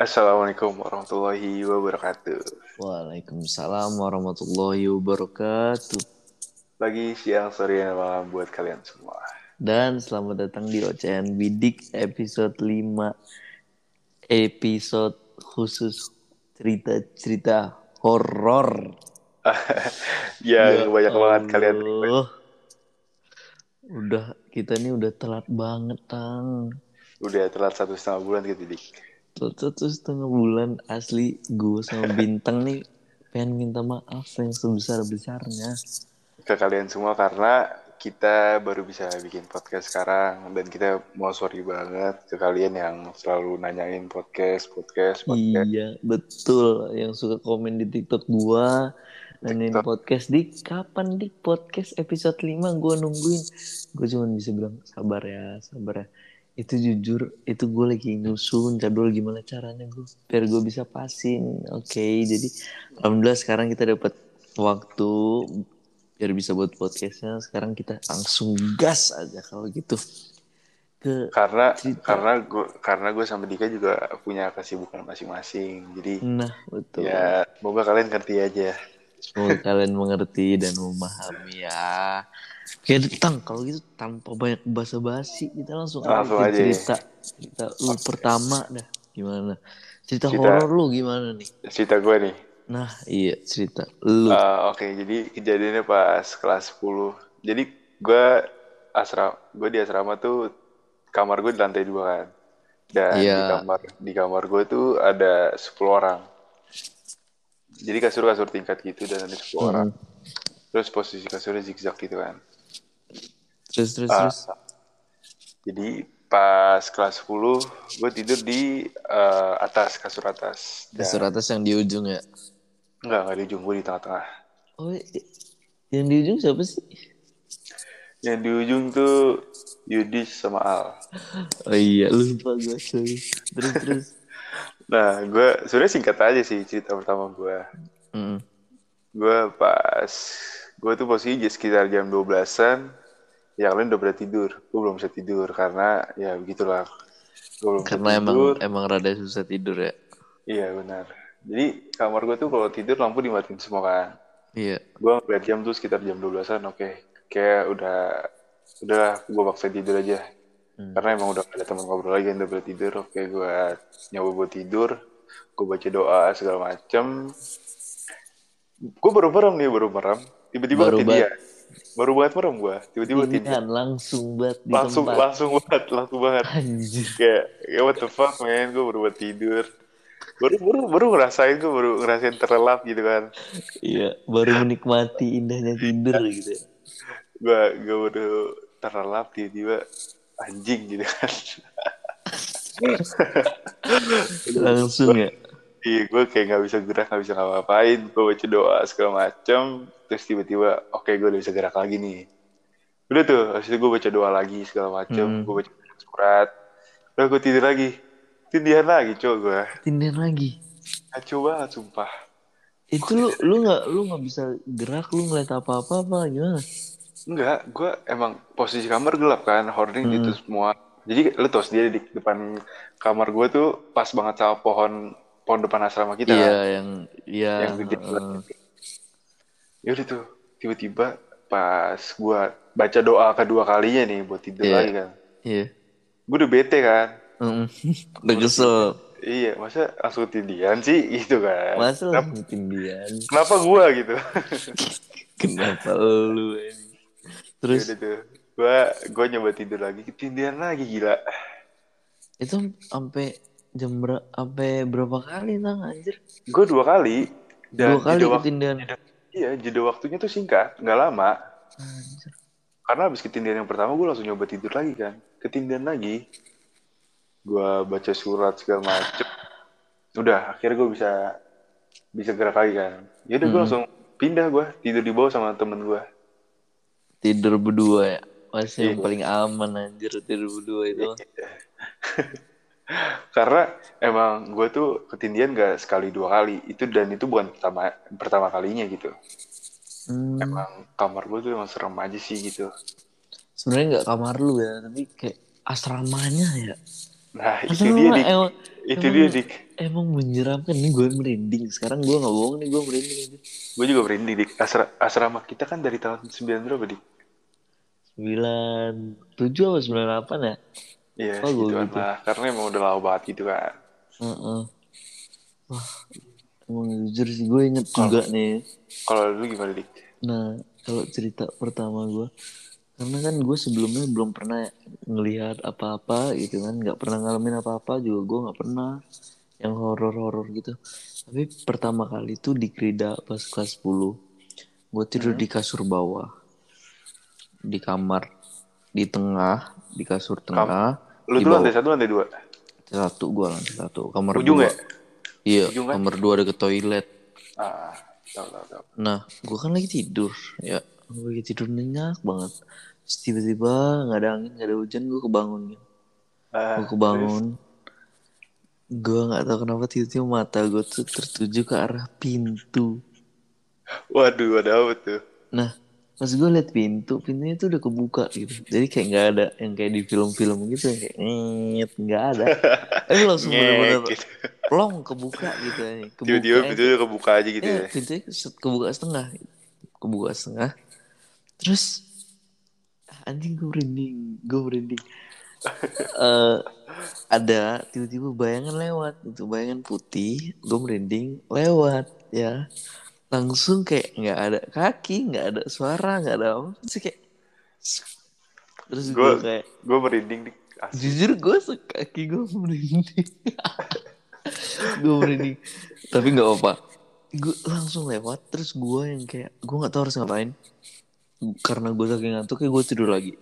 Assalamualaikum warahmatullahi wabarakatuh. Waalaikumsalam warahmatullahi wabarakatuh. Lagi siang, sore, dan malam buat kalian semua. Dan selamat datang di Ocean Bidik episode 5. Episode khusus cerita-cerita horor. ya, banyak banget kalian. Allah. Udah, kita ini udah telat banget, Tang. Udah telat satu setengah bulan gitu, Dik. Satu setengah bulan asli gue sama Bintang nih pengen minta maaf yang sebesar-besarnya. Ke kalian semua karena kita baru bisa bikin podcast sekarang dan kita mau sorry banget ke kalian yang selalu nanyain podcast, podcast, podcast. Iya, betul. Yang suka komen di TikTok gua nanyain TikTok. podcast di kapan di podcast episode 5 gua nungguin. Gue cuma bisa bilang sabar ya, sabar ya. Itu jujur, itu gue lagi nyusun jadwal gimana caranya gue biar gue bisa pasin. Oke, jadi alhamdulillah sekarang kita dapat waktu biar bisa buat podcastnya. Sekarang kita langsung gas aja kalau gitu ke Karena Cerita. karena gue karena gue sama Dika juga punya kesibukan masing-masing. Jadi nah betul. ya semoga kalian ngerti aja. Semoga kalian mengerti dan memahami ya. Oke, Tang, kalau gitu tanpa banyak basa-basi, kita langsung, Langsung aja. cerita. Cerita lu pertama dah, gimana? Cerita, Cerita. horor lu gimana nih? Cerita gue nih. Nah, iya, cerita lu. Ah, Oke, jadi kejadiannya pas kelas 10. Jadi gue asrama, gue di asrama tuh kamar gue di lantai dua kan. Dan di Iya. kamar di kamar gue tuh ada 10 orang. Jadi kasur kasur tingkat gitu dan ada 10 orang. Mm. Terus posisi kasurnya zigzag gitu kan. Terus, terus, Ah, terus. Jadi pas kelas 10 gue tidur di eh, atas kasur atas. Dan, Kasur atas yang di ujung ya. Enggak, enggak di ujung gue di tengah-tengah. Oh, yang di ujung siapa sih? Yang di ujung tuh Yudis sama Al. Oh iya, lupa gue. sorry. Terus, terus. Nah, gue sebenarnya singkat aja sih cerita pertama gue. Mm. Gue pas gue tuh posisi sekitar jam 12-an, yang lain udah pada tidur. Gue belum bisa tidur karena ya begitulah. Gue belum Karena emang tidur. emang rada susah tidur ya. Iya benar. Jadi kamar gue tuh kalau tidur lampu dimatiin semua kan. Iya. Gue ngeliat jam tuh sekitar jam 12-an, oke. Kayak udah udah gue paksa tidur aja. Hmm. Karena emang udah ada teman ngobrol lagi yang udah pada tidur. Oke, gue nyoba buat tidur. Gue baca doa segala macem. Gue baru merem nih, baru merem. Tiba-tiba Baru ketindihan. Baru banget merem gue. Tiba-tiba kan langsung banget di Langsung, tempat. langsung banget, langsung banget. Anjir. Kayak, ya what the fuck, man. Gue baru buat tidur. Baru, baru, baru ngerasain, gue baru ngerasain terlelap gitu kan. Iya, baru menikmati indahnya tidur gitu. Gue, gue baru terlelap, tiba-tiba anjing gitu kan. Langsung ya. Iya, gue kayak nggak bisa gerak, nggak bisa ngapa-ngapain. Gue baca doa segala macem, terus tiba-tiba, oke gue udah bisa gerak lagi nih. Udah tuh, habis itu gue baca doa lagi segala macem, Hmm. gue baca surat. Udah gue tidur lagi, tindihan lagi cowok gue. Tindihan lagi. Kacau banget sumpah. Itu lu lu nggak lu nggak bisa gerak, lu ngeliat apa-apa apa gimana? Enggak, gue emang posisi kamar gelap kan, hording Hmm. itu semua. Jadi lu tau sendiri di depan kamar gue tuh pas banget sama pohon pohon depan asrama kita Iya, kan. yang iya. yang gede heeh. banget. Ya udah tuh, tiba-tiba pas gua baca doa kedua kalinya nih buat tidur Iya. lagi kan. Iya. Gue udah bete kan. Heeh. Udah kesel. Iya, masa langsung tindihan sih gitu kan. Masa Kenapa, langsung tindihan? kenapa gua gitu? Kenapa lu ini? Terus Terus udah tuh, gua gua nyoba tidur lagi, ketindihan lagi gila. itu sampai jam berapa sampai berapa kali tang anjir? Gue dua kali dan Dua kali jeda ketindihan. iya jeda waktunya tuh singkat, nggak lama. Anjir. Karena habis ketindihan yang pertama gue langsung nyoba tidur lagi kan. Ketindihan lagi. Gue baca surat segala macem. Udah, akhirnya gue bisa bisa gerak lagi kan. Ya udah gue Hmm. langsung pindah gue tidur di bawah sama temen gue. Tidur berdua ya. Masih yang Iya. paling aman anjir tidur berdua itu. Karena emang gue tuh ketindihan gak sekali dua kali. Itu dan itu bukan pertama pertama kalinya gitu. Hmm. Emang kamar gue tuh emang serem aja sih gitu. Sebenarnya nggak kamar lu ya, tapi kayak asramanya ya. Nah, itu Asrama dia dik. emang, Itu Emang- dia dik. Emang menyeramkan nih gue merinding. Sekarang gue nggak bohong nih gue merinding aja. Gue juga merinding dik. Asra, asrama kita kan dari tahun 9 berapa dik? Sembilan tujuh apa sembilan delapan ya? Iya Oh, gitu kan gitu. lah. Karena emang udah lama banget gitu kan. Heeh. Wah, emang jujur sih gue inget juga nih. Kalau lu gimana dik? Nah, kalau cerita pertama gue, karena kan gue sebelumnya belum pernah ngelihat apa-apa gitu kan, nggak pernah ngalamin apa-apa juga gue nggak pernah yang horor-horor gitu. Tapi pertama kali itu di Krida pas kelas 10, gue tidur di kasur bawah, di kamar, di tengah, di kasur tengah, Lu di bawah. lantai satu lantai dua? satu gue lantai satu, kamar Ujung dua. ya? Iya, Ujung kan? kamar dua deket toilet. Ah, tahu tahu tahu. Nah, gue kan lagi tidur, ya, gue lagi tidur nyenyak banget. Terus tiba-tiba nggak ada angin, nggak ada hujan, gue kebangun. Kan. Ah, Gue kebangun, gue nggak tahu kenapa tiba-tiba mata gue tuh tertuju ke arah pintu. terus- Waduh, ada apa tuh? Nah, pas gue liat pintu, pintunya tuh udah kebuka gitu. Jadi kayak nggak ada yang kayak di film-film gitu, yang kayak nyet, nggak ada. Eh langsung bener-bener gitu. plong kebuka gitu. ya. Kebuka Tiba-tiba pintunya kebuka aja gitu Iya, ya. pintunya kebuka setengah. Kebuka setengah. Terus anjing gue merinding, gue merinding. Eh ada tiba-tiba bayangan lewat, itu bayangan putih, gue merinding lewat ya. Langsung kayak nggak ada kaki, nggak ada suara, nggak ada apa, terus kayak terus gue kayak gue merinding. Asli. jujur gue sekaki gue merinding gue merinding tapi nggak apa gue langsung lewat terus gue yang kayak gue nggak tahu harus ngapain karena gue saking ngantuk kayak gue tidur lagi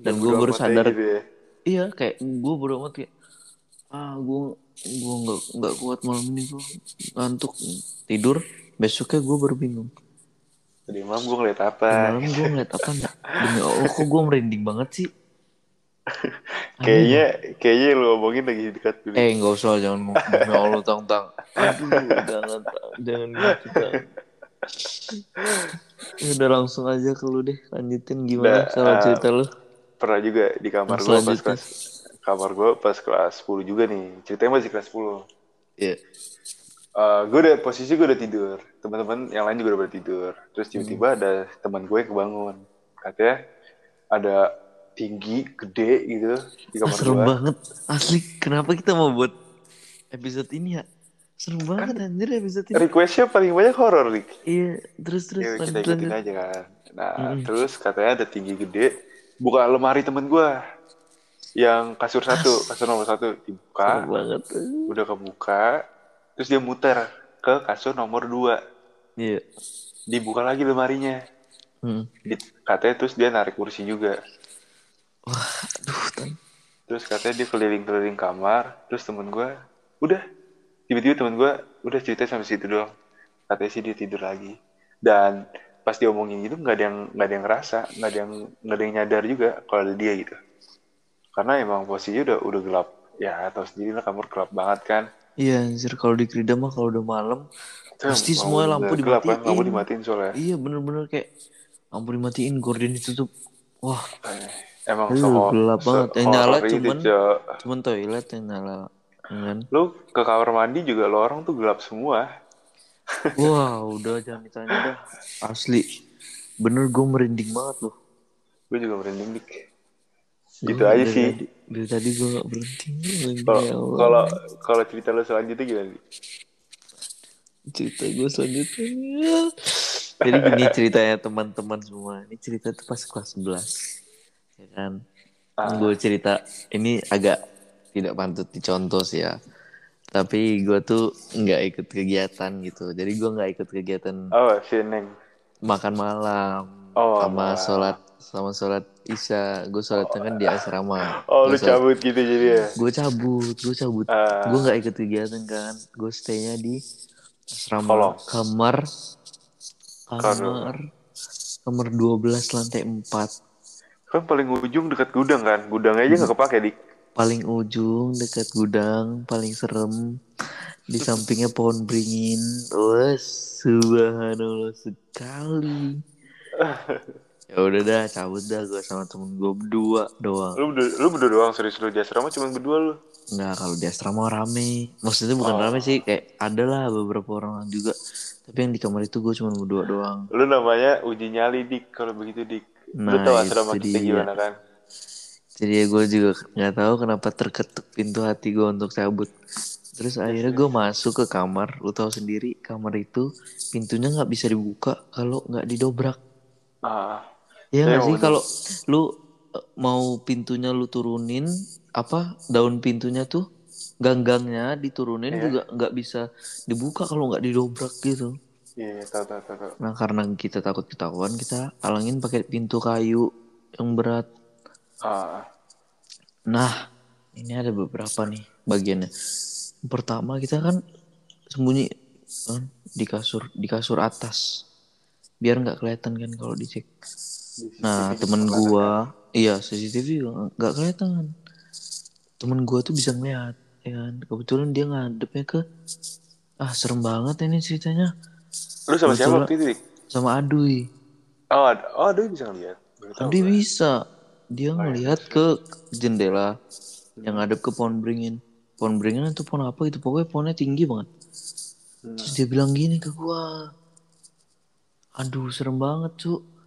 dan gue baru amat sadar gitu ya. iya kayak gue baru amat kayak ah gue gue nggak nggak kuat malam ini gue ngantuk tidur besoknya gue baru bingung Tadi malam gue ngeliat Di apa? malam gue ngeliat apa nggak demi allah kok gue merinding banget sih Kayaknya kayaknya lu ngomongin lagi dekat dulu. Eh nggak usah jangan demi Allah tang tang. Aduh jangan jangan gitu. Ya udah langsung aja ke lu deh lanjutin gimana Udah, cara ah, cerita lu. Pernah juga di kamar gue pas kelas kamar gue pas kelas 10 juga nih. Ceritanya masih kelas 10. Iya. Eh gue udah posisi gue udah tidur. Teman-teman yang lain juga udah pada tidur. Terus tiba-tiba Hmm. ada teman gue kebangun. Katanya ada tinggi, gede gitu di Ah, kamar serem gue. banget asli. Kenapa kita mau buat episode ini ya? Serem banget anjir episode ini. Requestnya paling banyak horor, Rick. Iya terus terus Ya, kita ikutin aja kan. Nah, Mm-mm. terus katanya ada tinggi gede. Buka lemari temen gue. Yang kasur satu, kasur nomor satu. Dibuka, banget. udah kebuka. Terus dia muter ke kasur nomor dua. Iya. Dibuka lagi lemarinya. Hmm. Katanya terus dia narik kursi juga. Aduh tang. Terus katanya dia keliling-keliling kamar. Terus temen gue, udah. Tiba-tiba temen gue, udah cerita sampai situ doang. Katanya sih dia tidur lagi. Dan pas dia omongin gitu nggak ada yang nggak ada yang ngerasa, nggak ada yang nggak ada yang nyadar juga kalau ada dia gitu. Karena emang posisinya udah udah gelap. Ya tahu sendiri lah kamar gelap banget kan. Iya anjir kalau di Krida mah kalau udah malam Pasti semua lampu udah gelap kan, lampu dimatiin. dimatiin soalnya. Iya bener-bener kayak lampu dimatiin, gorden ditutup. Wah, Eh, Emang Aduh, so gelap banget. Yang nyala cuman- cuman toilet yang nyala. Kan? Lu ke kamar mandi juga lorong tuh gelap semua. Wah, udah jangan ditanya dah. Asli. Bener gue merinding banget loh. Gue juga merinding dik. Gitu aja dari sih. Dari tadi gue berhenti. Kalau ya kalau kalau cerita lu selanjutnya gimana? Dik? cerita gue selanjutnya. Jadi gini ceritanya teman-teman semua. Ini cerita tuh pas kelas 11. Ya kan? Ah. Gue cerita ini agak tidak pantut dicontoh sih ya. Tapi gue tuh nggak ikut kegiatan gitu. Jadi gue nggak ikut kegiatan Oh, makan malam Oh, sama malam. sholat sama sholat isya. Gue sholatnya kan di asrama. Oh, lu sholat- cabut gitu jadi ya. Gue cabut, gue cabut. Ah. Gue nggak ikut kegiatan kan. Gue stay-nya di asrama Kolong. kamar kamar kamar 12 lantai 4 Kan paling ujung dekat gudang kan. Gudangnya aja nggak kepake, Dik. paling ujung dekat gudang paling serem di sampingnya pohon beringin wah subhanallah sekali ya udah dah cabut dah gue sama temen gue berdua doang Lu berdua, lu berdua doang serius lu di asrama cuma berdua lu. Nggak kalau di asrama rame maksudnya bukan Oh. rame sih kayak ada lah beberapa orang juga tapi yang di kamar itu gue cuma berdua doang Lu namanya uji nyali dik kalau begitu dik. lu Nah, tau asrama itu kita gimana kan? jadi ya gue juga nggak tahu kenapa terketuk pintu hati gue untuk cabut terus akhirnya gue masuk ke kamar lu tahu sendiri kamar itu pintunya nggak bisa dibuka kalau nggak didobrak Ah, Iya, nggak sih kalau lu eh, mau pintunya lu turunin apa daun pintunya tuh ganggangnya diturunin Iya. juga nggak bisa dibuka kalau nggak didobrak gitu iya tahu tahu tahu. tahu. nah karena kita takut ketahuan kita alangin pakai pintu kayu yang berat Ah, Nah, ini ada beberapa nih bagiannya. Pertama kita kan sembunyi kan, di kasur di kasur atas, biar nggak kelihatan kan kalau dicek. Nah, CCTV temen gua, iya CCTV nggak kelihatan. Temen gua tuh bisa ngeliat, ya kan. Kebetulan dia ngadepnya ke, ah serem banget ini ceritanya. Lu sama siapa waktu itu dik? sama Adui. Oh, oh ada bisa ngeliat. Adui bisa, dia Oh, iya, ngelihat ke jendela yang ngadep ke pohon beringin. Pohon beringin itu pohon apa itu pokoknya pohonnya tinggi banget. Hmm. Terus dia bilang gini ke gua. Aduh, serem banget, Cuk.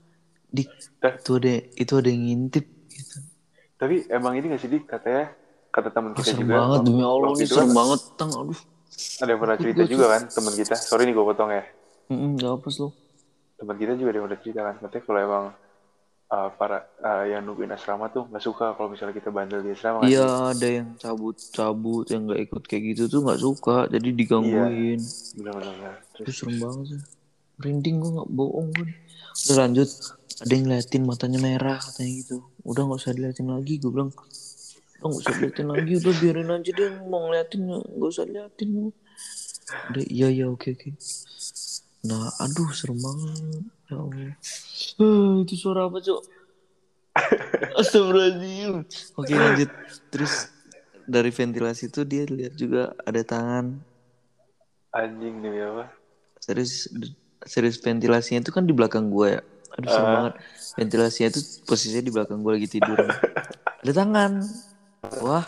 Dah. itu ada itu ada yang ngintip gitu. Tapi emang ini gak sih dik katanya kata teman kita serem juga. banget demi Allah ini serem kan banget, Tang. Aduh. Ada yang pernah cerita juga kan teman kita. Sorry nih gue potong ya. Heeh, enggak apa lu. Teman kita juga ada yang pernah cerita kan. Katanya kalau emang uh, para uh, yang nungguin asrama tuh nggak suka kalau misalnya kita bandel di asrama kan. Iya, ada yang cabut-cabut yang nggak ikut kayak gitu tuh nggak suka, jadi digangguin. Benar-benar. Itu Terus serem banget sih. Merinding gue gak bohong gue. Udah lanjut. Ada yang ngeliatin matanya merah katanya gitu. Udah gak usah diliatin lagi. Gue bilang. Udah gak usah diliatin lagi. Udah biarin aja dia mau ngeliatin. Gak usah liatin. Udah iya iya oke oke. Nah aduh serem banget. Ya Allah. Eh, itu suara apa cok? Astagfirullahaladzim. Oke lanjut. Terus dari ventilasi itu dia lihat juga ada tangan anjing nih apa? serius serius ventilasinya itu kan di belakang gue ya. Aduh serem Ah. banget. Ventilasinya itu posisinya di belakang gue lagi tidur. Ada tangan. Wah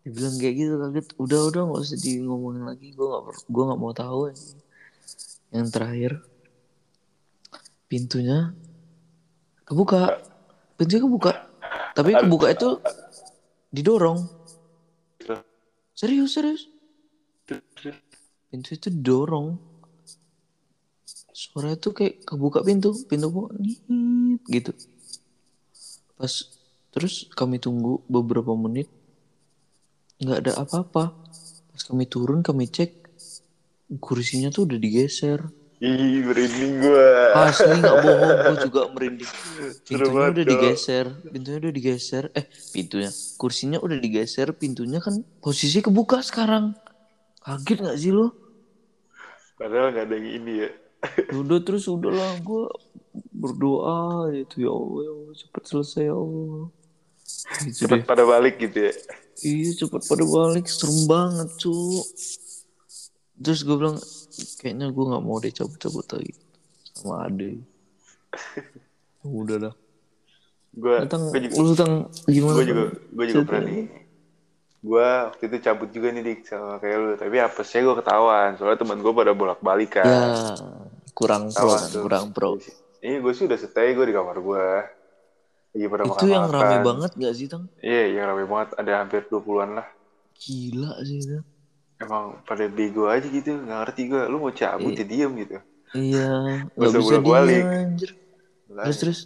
dibilang kayak gitu kaget. Udah udah nggak usah di ngomongin lagi. Gue nggak per- gue nggak mau tahu yang terakhir pintunya kebuka. Pintunya kebuka. Tapi kebuka itu didorong. Serius serius? Pintu itu didorong suara itu kayak kebuka pintu pintu buka nyit gitu. Pas terus kami tunggu beberapa menit nggak ada apa-apa. Pas kami turun kami cek kursinya tuh udah digeser. Ih, merinding gue. asli nggak bohong gue juga merinding. Pintunya udah digeser pintunya udah digeser. Eh pintunya kursinya udah digeser pintunya kan posisi kebuka sekarang. Kaget nggak sih lo? Padahal nggak ada yang ini ya. Udah terus udahlah gue berdoa itu ya Allah ya Allah cepet selesai ya Allah gitu Cepet deh pada balik gitu ya. iya cepet pada balik serem banget cu terus gue bilang kayaknya gue nggak mau deh cabut-cabut lagi sama ade udah dah Gue tentang gue juga, lu tentang gimana gue juga, gue juga pernah nih. Gue waktu itu cabut juga nih dik sama kayak lu. Tapi apesnya gue ketahuan. Soalnya teman gue pada bolak-balik kan. ya kurang pro kan kurang pro Iya gue sih udah stay gue di kamar gue. Lagi pada itu yang rame makan-makan. banget gak sih tang Iya yang rame banget. Ada hampir 20-an lah. gila sih itu Emang pada bego aja gitu. Nggak ngerti gue. Lu mau cabut Iya. ya diem gitu. iya Gak nggak bisa anjir terus terus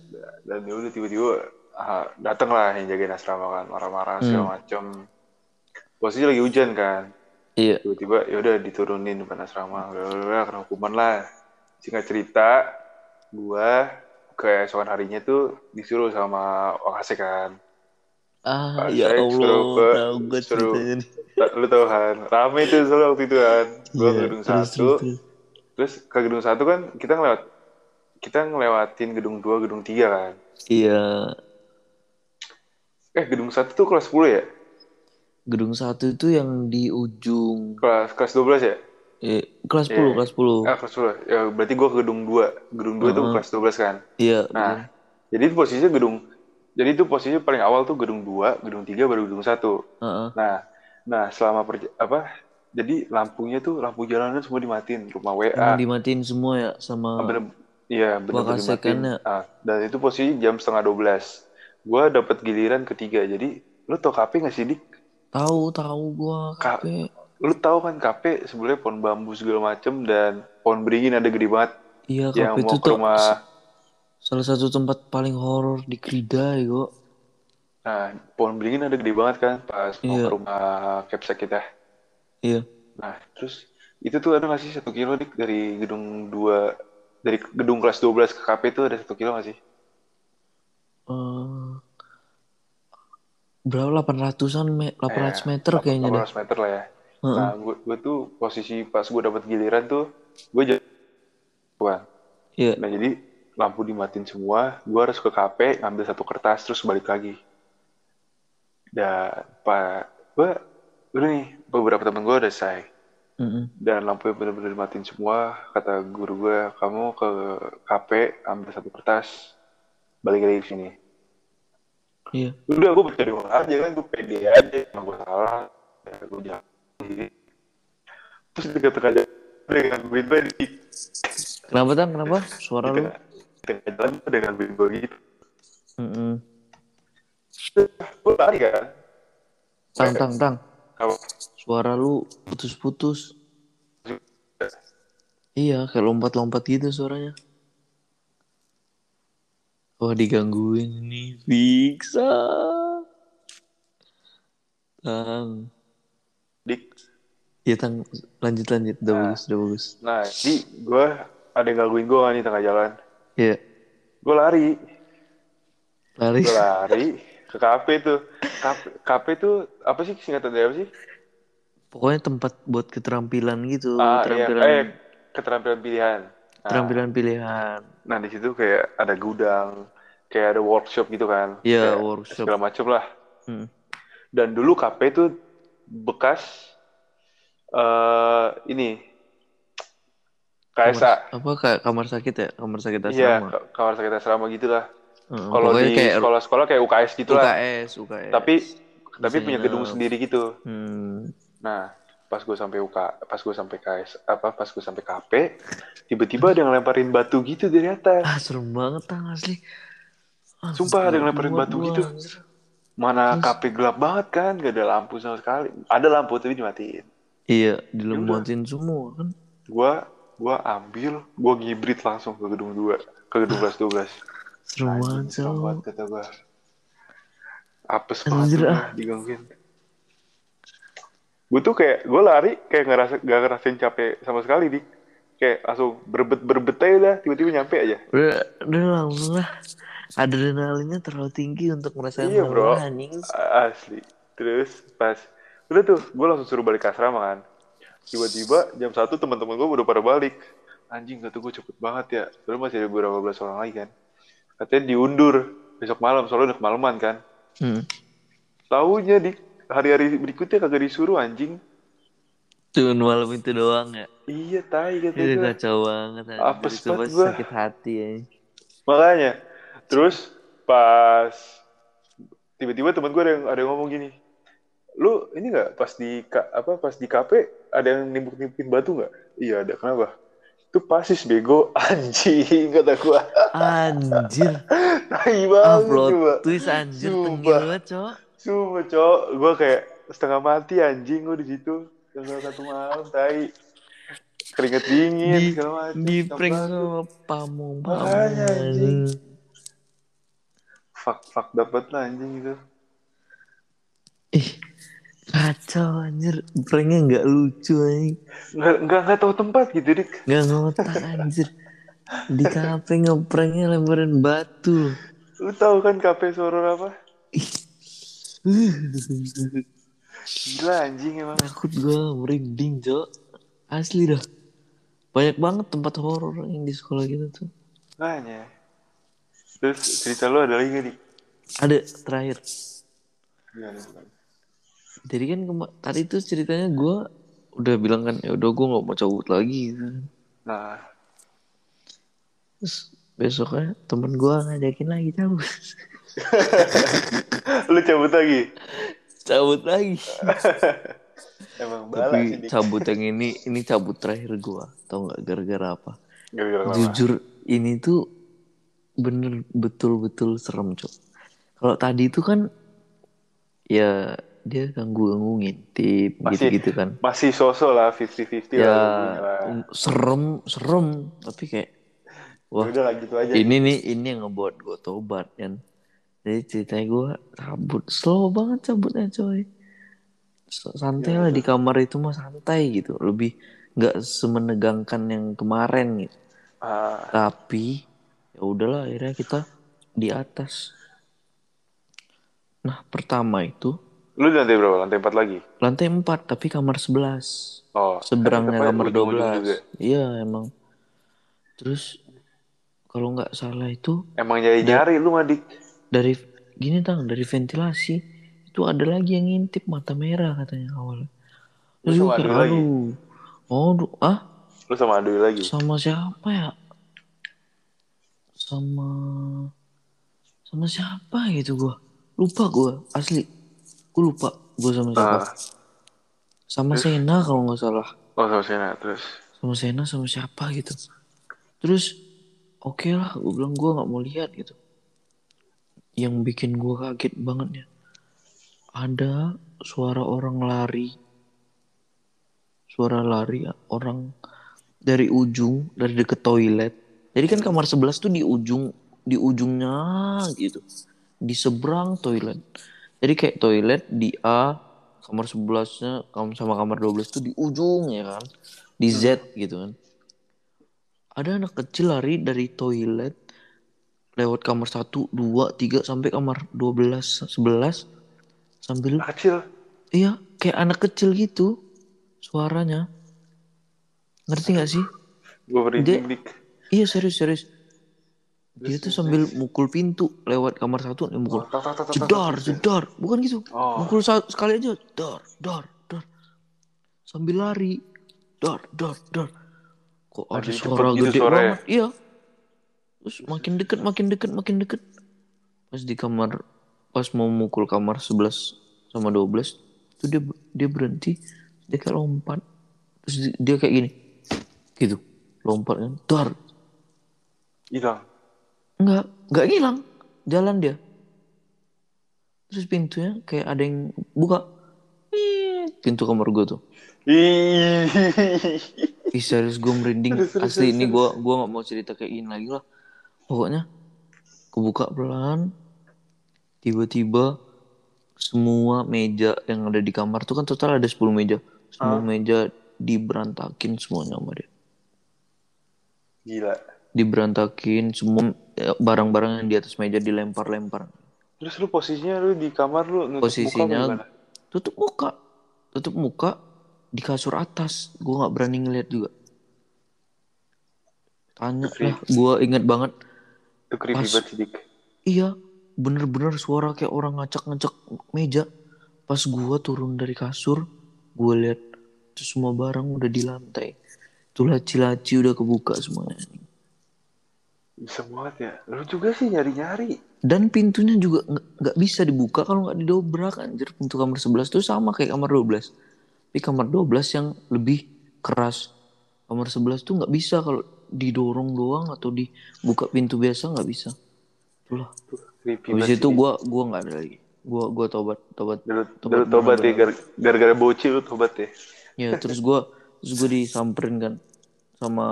Dan ya udah tiba-tiba ah, dateng lah yang jagain asrama kan. Marah-marah Hmm. segala macem. Posisi lagi hujan kan. iya tiba-tiba ya udah diturunin depan asrama udah kena hukuman lah singkat cerita gua keesokan harinya tuh disuruh sama wakase kan. Ah ya Allah suruh gue suruh- lu tau kan rame tuh soalnya waktu itu kan. Iya, ke gedung terus, satu. terus, terus. terus ke gedung satu kan kita ngelewat kita ngelewatin gedung dua gedung tiga kan. Iya. Eh gedung satu tuh kelas 10 ya? Gedung satu itu yang di ujung kelas kelas 12 ya eh, kelas 10 Iya. kelas 10 ah kelas 10 ya berarti gua ke gedung dua gedung dua tuh Heeh. kelas 12 kan iya Nah, Jadi itu posisinya gedung, jadi itu posisinya paling awal tuh gedung 2, gedung 3, baru gedung 1. Heeh. Nah, nah selama perja- apa? Jadi lampunya tuh lampu jalanan semua dimatiin, rumah WA. Emang dimatiin semua ya sama Ah, bener, iya Wakasek dimatiin. kan ya? Ah, dan itu posisi jam setengah 12. Gua dapat giliran ketiga. Jadi lu tau KP nggak sih dik? tahu tahu gua Ka- kape. Lu tahu kan KP sebenarnya pohon bambu segala macem dan pohon beringin ada gede banget Iya yang mau itu ke tuh rumah. salah satu tempat paling horor di Krida ya. Nah, pohon beringin ada gede banget kan pas mau Iya. ke rumah capsek kita. Iya. Nah, terus itu tuh ada nggak sih satu kilo dik dari gedung 2 dari gedung kelas 12 ke KP itu ada satu kilo nggak sih? Eh, berapa 800-an me 800 Eh, meter kayaknya deh. 800 meter lah ya. Heeh. Nah, gue, gue tuh posisi pas gue dapat giliran tuh, gue jalan. Iya. Nah, jadi lampu dimatiin semua, gue harus ke KP, ngambil satu kertas, terus balik lagi. Dan pak, gue, udah nih, beberapa temen gue udah selesai. Mm-mm. Dan lampunya bener-bener dimatiin semua. Kata guru gue, kamu ke KP, ambil satu kertas, balik lagi ke sini. Iya. Udah, gue percaya diri aja kan, gue pede aja, emang gue salah. Ya, gue jalan sendiri. Terus di tengah-tengah jalan, dengan gue di Kenapa tang? Kenapa? Suara lu? tengah, di tengah jalan dengan gue gitu. Mm-mm. Gue lari kan. Tang tang tang. Apa? Suara lu putus-putus. Iya, kayak lompat-lompat gitu suaranya. Wah, digangguin nih. Bisa. Tang. Iya, Tang. Lanjut, lanjut. Udah Nah. bagus, udah bagus. Nah, jadi gue ada yang gangguin gue kan di tengah jalan. Iya. Gue lari. Lari. Gue lari ke KP tuh. KP, KP tuh apa sih singkatan dari apa sih? Pokoknya tempat buat keterampilan gitu. Ah, iya. keterampilan, Eh, keterampilan pilihan. Nah, keterampilan pilihan. Nah di situ kayak ada gudang, kayak ada workshop gitu kan. Iya, Kayak workshop. Segala macem lah. Hmm. Dan dulu KP itu bekas eh ini KSA. Kamar, apa kayak kamar sakit ya? Kamar sakit Iya, asrama. ka- kamar sakit asrama gitu lah. Heeh, Kalau di kayak sekolah-sekolah kayak UKS gitu lah. UKS, UKS. Tapi tapi Bisa punya gedung sendiri gitu. Hmm. Nah, pas gue sampai UK, pas gue sampai KS, apa pas gue sampai KP, tiba-tiba ada yang ngelemparin batu gitu dari atas. Ah, serem banget tang asli. Ah, Sumpah, ada yang ngelemparin kuat batu gua, gitu. Mana Terus? KP gelap banget kan, gak ada lampu sama sekali. Ada lampu tapi dimatiin. Iya, dilemotin semua kan. Gua gua ambil, gua ngibrit langsung ke gedung 2, ke gedung kelas 12. Serem banget, Cok. banget kata gua. Apes banget gua ah. digangguin. Gue tuh kayak, gue lari kayak ngerasa, gak ngerasain capek sama sekali, Dik. Kayak langsung berbet-berbet aja dah, tiba-tiba nyampe aja. Udah, udah langsung lah. Adrenalinnya terlalu tinggi untuk merasakan Iya, bro. anjing. Asli. Terus pas, udah tuh, gue langsung suruh balik ke asrama kan. Tiba-tiba jam satu teman-teman gue udah pada balik. Anjing, kata gue cepet banget ya. Padahal masih ada beberapa belas orang lagi kan. Katanya diundur besok malam, soalnya udah kemalaman kan. Hmm. Tahunya di hari-hari berikutnya kagak disuruh anjing. Cuman malam itu doang ya. Iya, tai kata Itu gue. kacau banget. Itu banget gua. sakit hati ya. Makanya. Terus pas tiba-tiba teman gue ada yang ada yang ngomong gini. Lu ini nggak pas di apa pas di KP ada yang nimbuk-nimbukin batu nggak? Iya ada. Kenapa? Itu pasis bego anjing kata gua. Anjir. Tai banget Upload coba. twist anjir tenggil banget, Cok. Sumpah, Cok. Gua kayak setengah mati anjing gua di situ. Tanggal satu malam, tai. Keringet dingin, Di, segala macam. di prank anjing. pamong. Fuck, fuck dapet lah anjing itu. Kacau anjir. Pranknya nggak lucu anjing. Nggak, nggak, nggak tahu tempat gitu, Dik. Nggak ngotak anjir. Di kafe ngepranknya lemparin batu. Lu tahu kan kafe horor apa? Ih. Gila anjing emang. Takut gue merinding, Cok. Asli dah. Banyak banget tempat horor yang di sekolah kita tuh. Makanya. Terus cerita lu ada lagi gak, Dik? Ada terakhir. Jadi kan tadi tuh ceritanya gue udah bilang kan ya udah gue nggak mau cabut lagi kan. Nah, Terus besoknya temen gue ngajakin lagi cabut Lu cabut lagi. cabut lagi Emang tapi dik. cabut yang ini ini cabut terakhir gue tau nggak gara-gara apa Gara-gara apa? jujur ini tuh bener betul-betul serem cok kalau tadi itu kan ya dia ganggu-ganggu ngintip Masih- gitu-gitu kan. Masih sosok lah 50-50 ya lah. lah. serem serem. Tapi kayak wah Udah lah gitu aja. ini nih ini yang ngebuat gue tobat kan. Jadi ceritanya gue cabut. Slow banget cabutnya coy. Santai lah di kamar itu mah santai gitu. Lebih nggak semenegangkan yang kemarin gitu. Ah, tapi ya udahlah akhirnya kita di atas. Nah pertama itu lu di lantai berapa? Lantai 4 lagi? lantai 4 tapi kamar 11 Oh, seberangnya kamar tetep aja ujung-ujung juga. 12 iya emang terus kalau nggak salah itu Emang nyari-nyari lu madik. dari gini tang dari ventilasi itu ada lagi yang ngintip mata merah katanya awalnya Lu terus sama Adul lagi? oh du- ah Lu sama Adui lagi? sama siapa ya sama sama siapa gitu gua lupa gua asli gua lupa gua sama siapa. Ah, sama Sena kalau nggak salah. Oh sama Sena terus. sama Sena sama siapa gitu. Terus oke lah gue bilang gue nggak mau lihat gitu. Yang bikin gue kaget banget ya ada suara orang lari. Suara lari orang dari ujung dari deket toilet. Jadi kan kamar 11 tuh di ujung di ujungnya gitu. Di seberang toilet jadi kayak toilet di A kamar 11 nya sama kamar 12 tuh di ujung ya kan? Di Z gitu kan. Ada anak kecil lari dari toilet lewat kamar 1, 2, 3 sampai kamar 12, 11 sambil Kecil. iya kayak anak kecil gitu suaranya. Ngerti gak sih? Gue merinding iya serius serius dia tuh sambil mukul pintu lewat kamar satu nih mukul. Jedar jedar bukan gitu. Oh. mukul sekali aja. Dar dar dar. Sambil lari. Dar dar dar. Kok ada suara gede banget? Iya. Terus makin deket makin deket makin deket. Pas di kamar pas mau mukul kamar 11 sama 12 itu dia dia berhenti. Dia kayak lompat. Terus di- dia kayak gini. Gitu. Lompat kan. Dar. Hilang. Enggak, enggak hilang. Jalan dia. Terus pintunya kayak ada yang buka. Pintu kamar gue tuh. Ih. Serius gue merinding. Asli ini gue gua nggak mau cerita kayak gini lagi lah. Pokoknya kebuka pelan. Tiba-tiba semua meja yang ada di kamar tuh kan total ada 10 meja. Semua Ah. meja diberantakin semuanya sama dia. Gila. Diberantakin semua eh, barang-barang yang di atas meja dilempar-lempar. Terus lu posisinya lu di kamar lu nutup muka Posisinya gimana? tutup muka. Tutup muka di kasur atas. Gue nggak berani ngeliat juga. Tanya lah gue inget banget. Itu creepy Pas- banget iya bener-bener suara kayak orang ngacak-ngacak meja. Pas gue turun dari kasur gue lihat semua barang udah di lantai. Tuh laci-laci udah kebuka semuanya Bisa banget ya. Lu juga sih nyari-nyari. dan pintunya juga nggak bisa dibuka kalau nggak didobrak anjir. Pintu kamar 11 tuh sama kayak kamar 12 tapi kamar 12 yang lebih keras. Kamar 11 tuh nggak bisa kalau didorong doang atau dibuka pintu biasa nggak bisa. Itulah. Habis itu gua gua nggak ada lagi. Gua gua tobat tobat Dulu, tobat dulu tobat ya, gara-gara bocil lu tobat ya. ya terus gua terus gua disamperin kan sama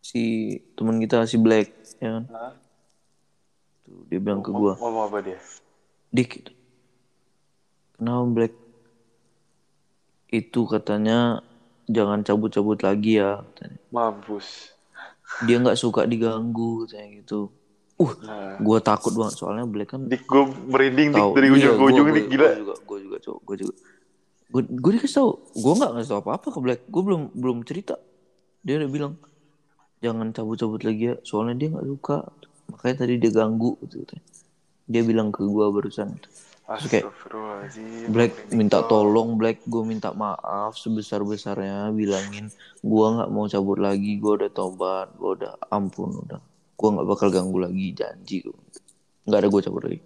si teman kita si Black ya kan Hah? Tuh, dia bilang ke gua Ngomong apa dia? Dik, kenapa Black? Itu katanya jangan cabut-cabut lagi ya. Katanya. Mampus. Dia nggak suka diganggu, katanya gitu. Uh, Nah, gue takut banget soalnya Black kan dik gue merinding dik dari Iya, ujung ke ujung dik gila. Gue juga, gue juga, cowok, gue juga. Gue, gue dikasih tahu, gue nggak ngasih tahu apa-apa ke Black. Gue belum belum cerita. Dia udah bilang jangan cabut-cabut lagi ya, soalnya dia nggak suka. Makanya tadi dia ganggu, gitu. katanya. Dia bilang ke gue barusan. Terus kayak, Astagfirullahaladzim. Black minta tolong Black. Gue minta maaf sebesar besarnya bilangin gua nggak mau cabut lagi. Gue udah tobat gue udah ampun udah. Gue nggak bakal ganggu lagi. Janji gue nggak ada gue cabut lagi.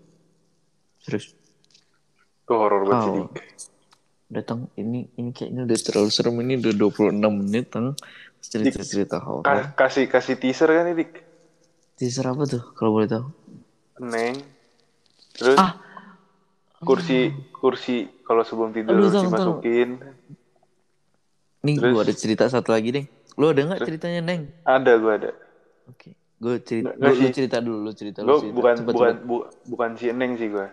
Serius. Itu horor banget Oh. Datang. Ini ini kayaknya udah terlalu serem. Ini udah 26 menit tang cerita cerita Ka- horor kasih kasih teaser kan nih, Dik? teaser apa tuh kalau boleh tahu Neng. Terus ah kursi kursi kalau sebelum tidur Aduh, tang, dimasukin. nih Terus? gue ada cerita satu lagi deh lo ada nggak ceritanya neng Ada gue ada. oke gue cerita lu sih. cerita dulu lu cerita lu cerita bukan Cepet, bukan cepet. bu- bukan si Neng sih gue.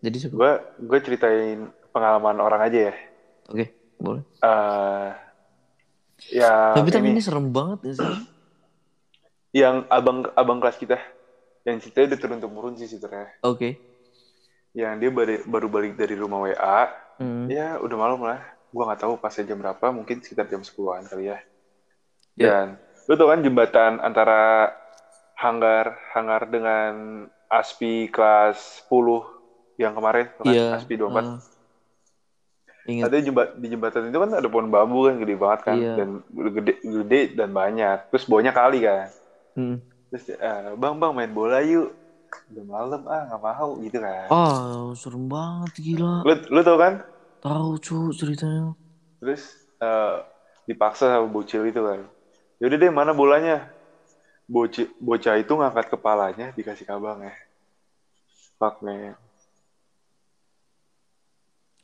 jadi Gue gue ceritain pengalaman orang aja ya. oke boleh eh ya tapi tang ini serem banget gak sih yang abang abang kelas kita yang ceritanya udah turun temurun sih sebenarnya. oke Yang dia baru, baru balik dari rumah WA, Hmm. ya udah malam lah. Gua nggak tahu pasnya jam berapa, mungkin sekitar jam 10-an kali ya. Ya. Dan lu tau kan jembatan antara Hanggar Hanggar dengan Aspi kelas 10 yang kemarin, kan, Iya. Aspi 24. ah. Ingat. Ada jembat di jembatan itu kan ada pohon bambu kan gede banget kan Iya. dan gede gede dan banyak. Terus bawahnya kali kan. Hmm. Terus eh, bang bang main bola yuk. Udah malam ah nggak mau gitu kan. Ah, serem banget gila. Lu lu tau kan? Tahu cu ceritanya. Terus eh, dipaksa sama bocil itu kan. Yaudah deh mana bolanya? Bocil bocah itu ngangkat kepalanya dikasih ke abang ya. Fuck man.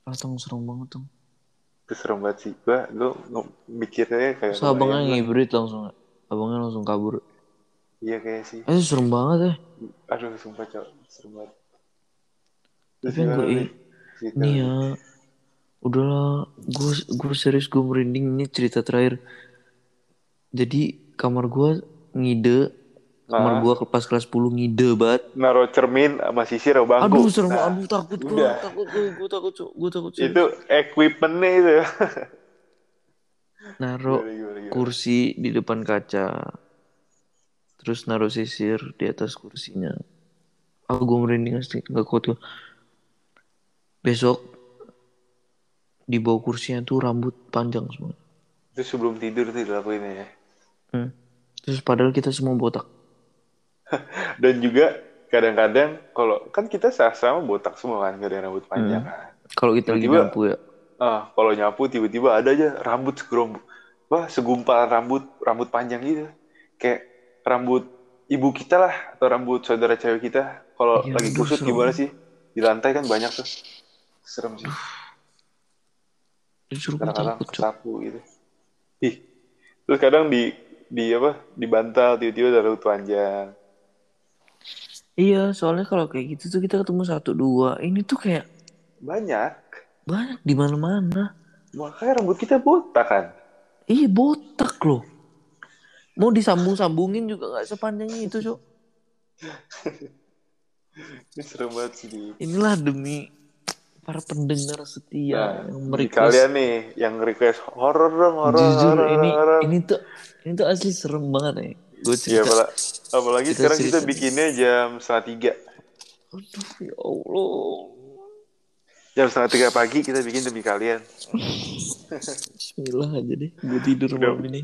Ah, tong serem banget tong. Itu serem banget sih. Gua gua mikirnya kayak Terus abangnya ngibrit langsung. Abangnya langsung kabur. Iya kayak sih. Eh, itu serem banget ya. Aduh sumpah cok. Serem banget. Tapi yang gue Nih lu. ya, udahlah, gue gue serius gue merinding ini cerita terakhir. Jadi kamar gue ngide, kamar Ah. gue ke pas kelas 10 ngide banget. naruh cermin sama sisir sama bangku. Aduh serem, Nah, aduh takut gue, udah. takut gue, gue takut cu, gue takut serius. itu equipmentnya itu. Naruh Gimana, gimana, gimana? kursi di depan kaca, terus naruh sisir di atas kursinya. Aku gue merinding asli, nggak kuat gue. Besok di bawah kursinya tuh rambut panjang semua. Itu sebelum tidur tuh dilakuin ya. Hmm. Terus padahal kita semua botak. Dan juga kadang-kadang kalau kan kita sama botak semua kan, gak ada yang rambut panjang Hmm. kan. Kalau kita lagi Tiba-tiba- nyapu ya. Ah, kalau nyapu tiba-tiba ada aja rambut segerom, wah segumpal rambut rambut panjang gitu. Kayak rambut ibu kita lah atau rambut saudara cewek kita. Kalau Iya, lagi kusut serem. gimana sih? Di lantai kan banyak tuh. Serem sih. Kadang-kadang kesapu gitu. Ih. Terus kadang di di apa? Di bantal tiba-tiba ada rambut panjang. Iya, soalnya kalau kayak gitu tuh kita ketemu satu dua. Ini tuh kayak Banyak. banyak di mana-mana. Makanya rambut kita botak kan. Iya, botak loh. Mau disambung-sambungin juga nggak sepanjang itu, Cok. Ini serem banget sih. Inilah demi para pendengar setia Nah, yang di merequest. kalian nih yang request horror dong, horror, Jujur horror, ini horror. ini tuh ini tuh asli serem banget nih. Gue cerita. apalagi, apalagi Kita sekarang kita cerita. bikinnya jam setengah tiga. Aduh, ya Allah. Jam setengah tiga pagi kita bikin demi kalian. Bismillah aja deh. Gue tidur Udah. malam ini.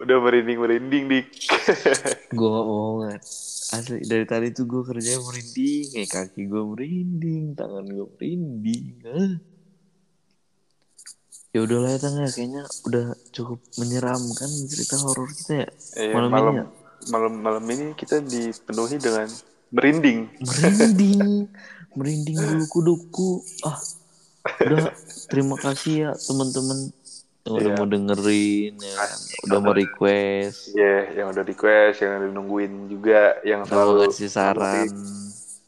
Udah merinding-merinding, Dik. Gue kan. Asli dari tadi tuh gue kerjanya merinding. Kayak kaki gue merinding. Tangan gue merinding. Ah. Ya udahlah ya Tang ya. Kayaknya udah cukup menyeramkan cerita horor kita ya. Eh, Malam malam, ini ya? malam, malam ini kita dipenuhi dengan merinding. Merinding. merinding bulu kuduku. Ah. Udah terima kasih ya teman-teman yang udah Iya. mau dengerin ya. Udah mau request. Iya, yang udah request, yang udah nungguin juga, yang selalu ngasih saran.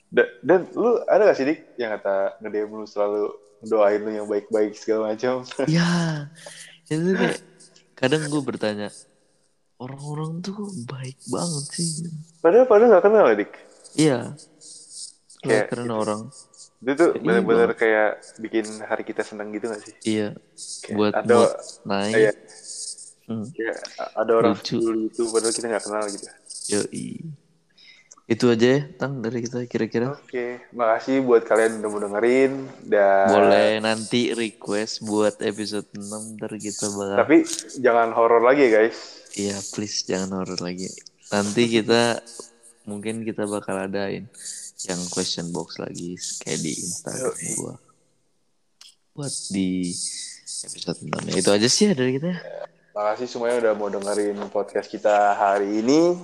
Da- Dan, lu ada gak sih, Dik, yang kata nge-DM lu selalu doain lu yang baik-baik segala macam? Ya, itu kayak kadang gue bertanya orang-orang tuh baik banget sih. Padahal padahal gak kenal ya, Dik. Iya, Kayak keren orang. Itu tuh Iya, bener-bener kayak bikin hari kita seneng gitu gak sih? Iya, Kayak buat atau mood naik. Iya. Hmm, kayak ada orang Lucu. itu padahal kita gak kenal gitu. yoi itu aja ya, Tang dari kita kira-kira. Oke, okay. makasih buat kalian udah mau dengerin dan boleh nanti request buat episode 6 ntar kita bakal. Tapi jangan horor lagi guys. Iya, please jangan horor lagi. Nanti kita mungkin kita bakal adain yang question box lagi kayak di Instagram okay. Buat di episode 6. Itu aja sih ya dari kita. Ya, makasih semuanya udah mau dengerin podcast kita hari ini.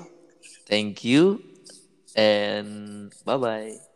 Thank you. and bye bye.